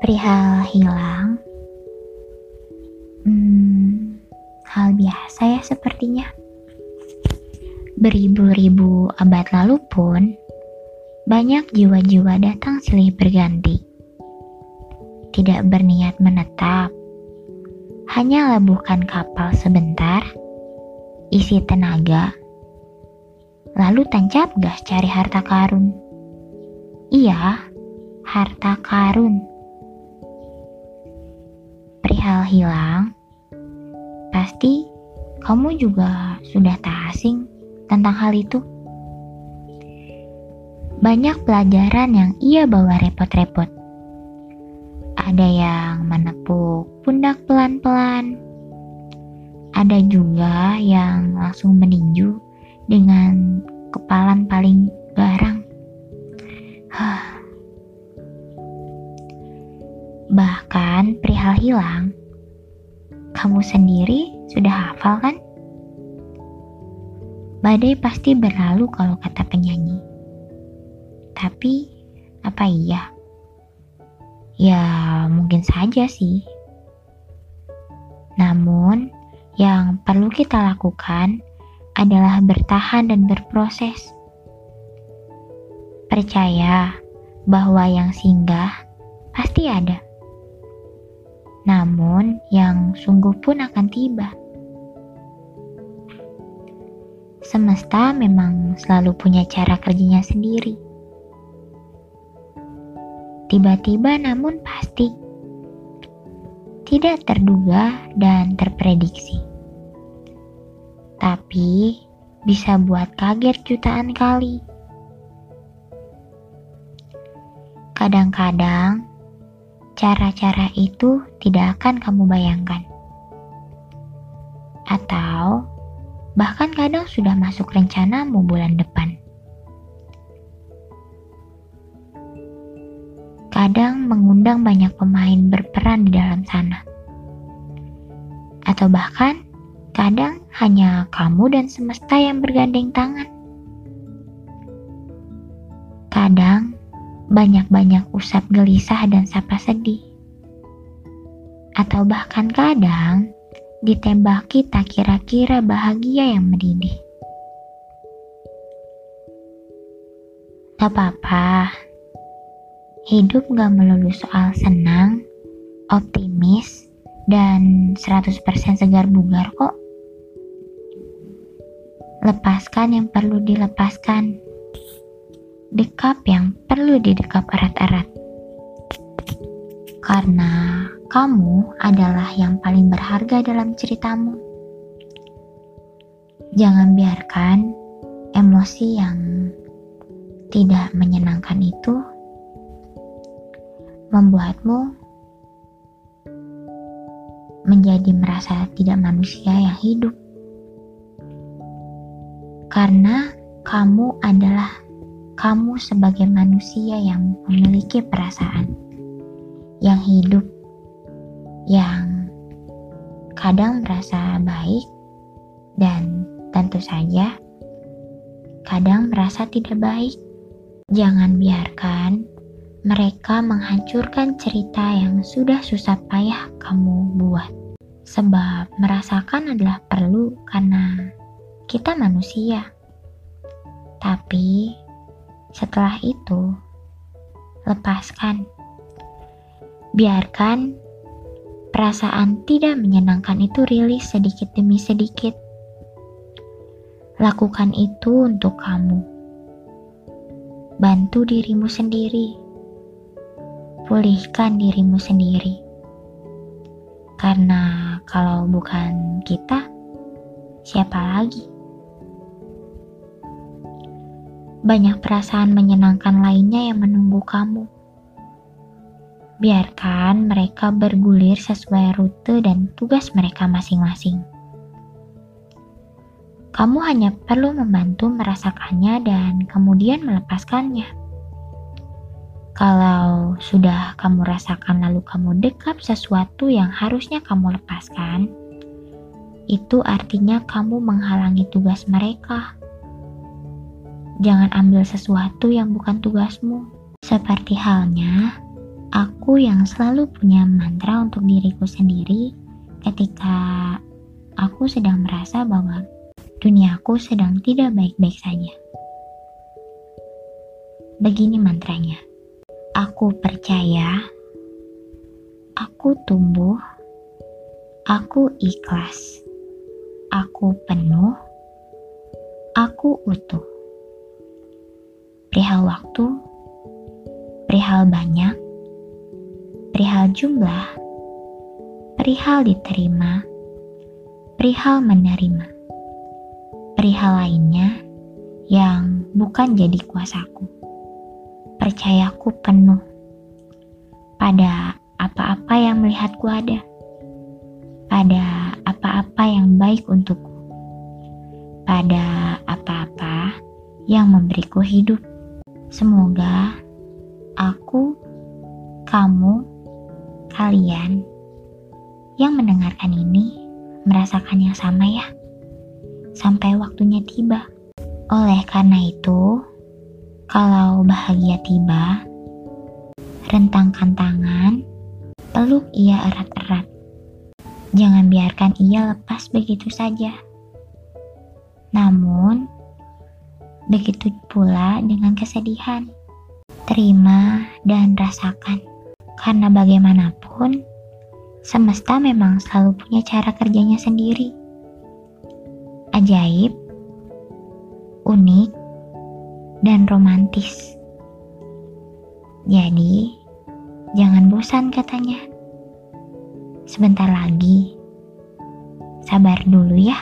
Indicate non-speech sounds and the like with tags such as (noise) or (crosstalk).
Perihal hilang, hmm, hal biasa ya sepertinya. Beribu-ribu abad lalu pun, banyak jiwa-jiwa datang silih berganti. Tidak berniat menetap, hanya labuhkan kapal sebentar, isi tenaga, lalu tancap gas cari harta karun. Iya, harta karun hilang, pasti kamu juga sudah tak asing tentang hal itu. Banyak pelajaran yang ia bawa repot-repot. Ada yang menepuk pundak pelan-pelan. Ada juga yang langsung meninju dengan kepalan paling garang. (sighs) Bahkan perihal hilang, kamu sendiri sudah hafal kan? Badai pasti berlalu kalau kata penyanyi. Tapi, apa iya? Ya, mungkin saja sih. Namun, yang perlu kita lakukan adalah bertahan dan berproses. Percaya bahwa yang singgah pasti ada namun yang sungguh pun akan tiba. Semesta memang selalu punya cara kerjanya sendiri. Tiba-tiba namun pasti. Tidak terduga dan terprediksi. Tapi bisa buat kaget jutaan kali. Kadang-kadang cara-cara itu tidak akan kamu bayangkan. Atau bahkan kadang sudah masuk rencanamu bulan depan. Kadang mengundang banyak pemain berperan di dalam sana. Atau bahkan kadang hanya kamu dan semesta yang bergandeng tangan. Banyak-banyak usap gelisah dan sapa sedih. Atau bahkan kadang ditembaki tak kira-kira bahagia yang mendidih. Gak apa-apa, hidup gak melulu soal senang, optimis, dan 100% segar bugar kok. Lepaskan yang perlu dilepaskan dekap yang perlu didekap erat-erat. Karena kamu adalah yang paling berharga dalam ceritamu. Jangan biarkan emosi yang tidak menyenangkan itu membuatmu menjadi merasa tidak manusia yang hidup. Karena kamu adalah kamu sebagai manusia yang memiliki perasaan, yang hidup, yang kadang merasa baik, dan tentu saja kadang merasa tidak baik. Jangan biarkan mereka menghancurkan cerita yang sudah susah payah kamu buat. Sebab merasakan adalah perlu karena kita manusia. Tapi setelah itu, lepaskan. Biarkan perasaan tidak menyenangkan itu rilis sedikit demi sedikit. Lakukan itu untuk kamu. Bantu dirimu sendiri. Pulihkan dirimu sendiri. Karena kalau bukan kita, siapa lagi? Banyak perasaan menyenangkan lainnya yang menunggu kamu. Biarkan mereka bergulir sesuai rute dan tugas mereka masing-masing. Kamu hanya perlu membantu merasakannya dan kemudian melepaskannya. Kalau sudah kamu rasakan lalu kamu dekap sesuatu yang harusnya kamu lepaskan, itu artinya kamu menghalangi tugas mereka Jangan ambil sesuatu yang bukan tugasmu. Seperti halnya Aku yang selalu punya mantra untuk diriku sendiri ketika aku sedang merasa bahwa duniaku sedang tidak baik-baik saja. Begini mantranya. Aku percaya, aku tumbuh, aku ikhlas, aku penuh, aku utuh. Perihal waktu, perihal banyak, perihal jumlah, perihal diterima, perihal menerima, perihal lainnya yang bukan jadi kuasaku. Percayaku penuh pada apa-apa yang melihatku ada, pada apa-apa yang baik untukku, pada apa-apa yang memberiku hidup. Semoga aku, kamu, kalian yang mendengarkan ini merasakan yang sama ya. Sampai waktunya tiba. Oleh karena itu, kalau bahagia tiba, rentangkan tangan, peluk ia erat-erat. Jangan biarkan ia lepas begitu saja. Namun, begitu pula dengan kesedihan. Terima dan rasakan. Karena bagaimanapun, Semesta memang selalu punya cara kerjanya sendiri. Ajaib, unik, dan romantis. Jadi, jangan bosan katanya. Sebentar lagi, sabar dulu ya.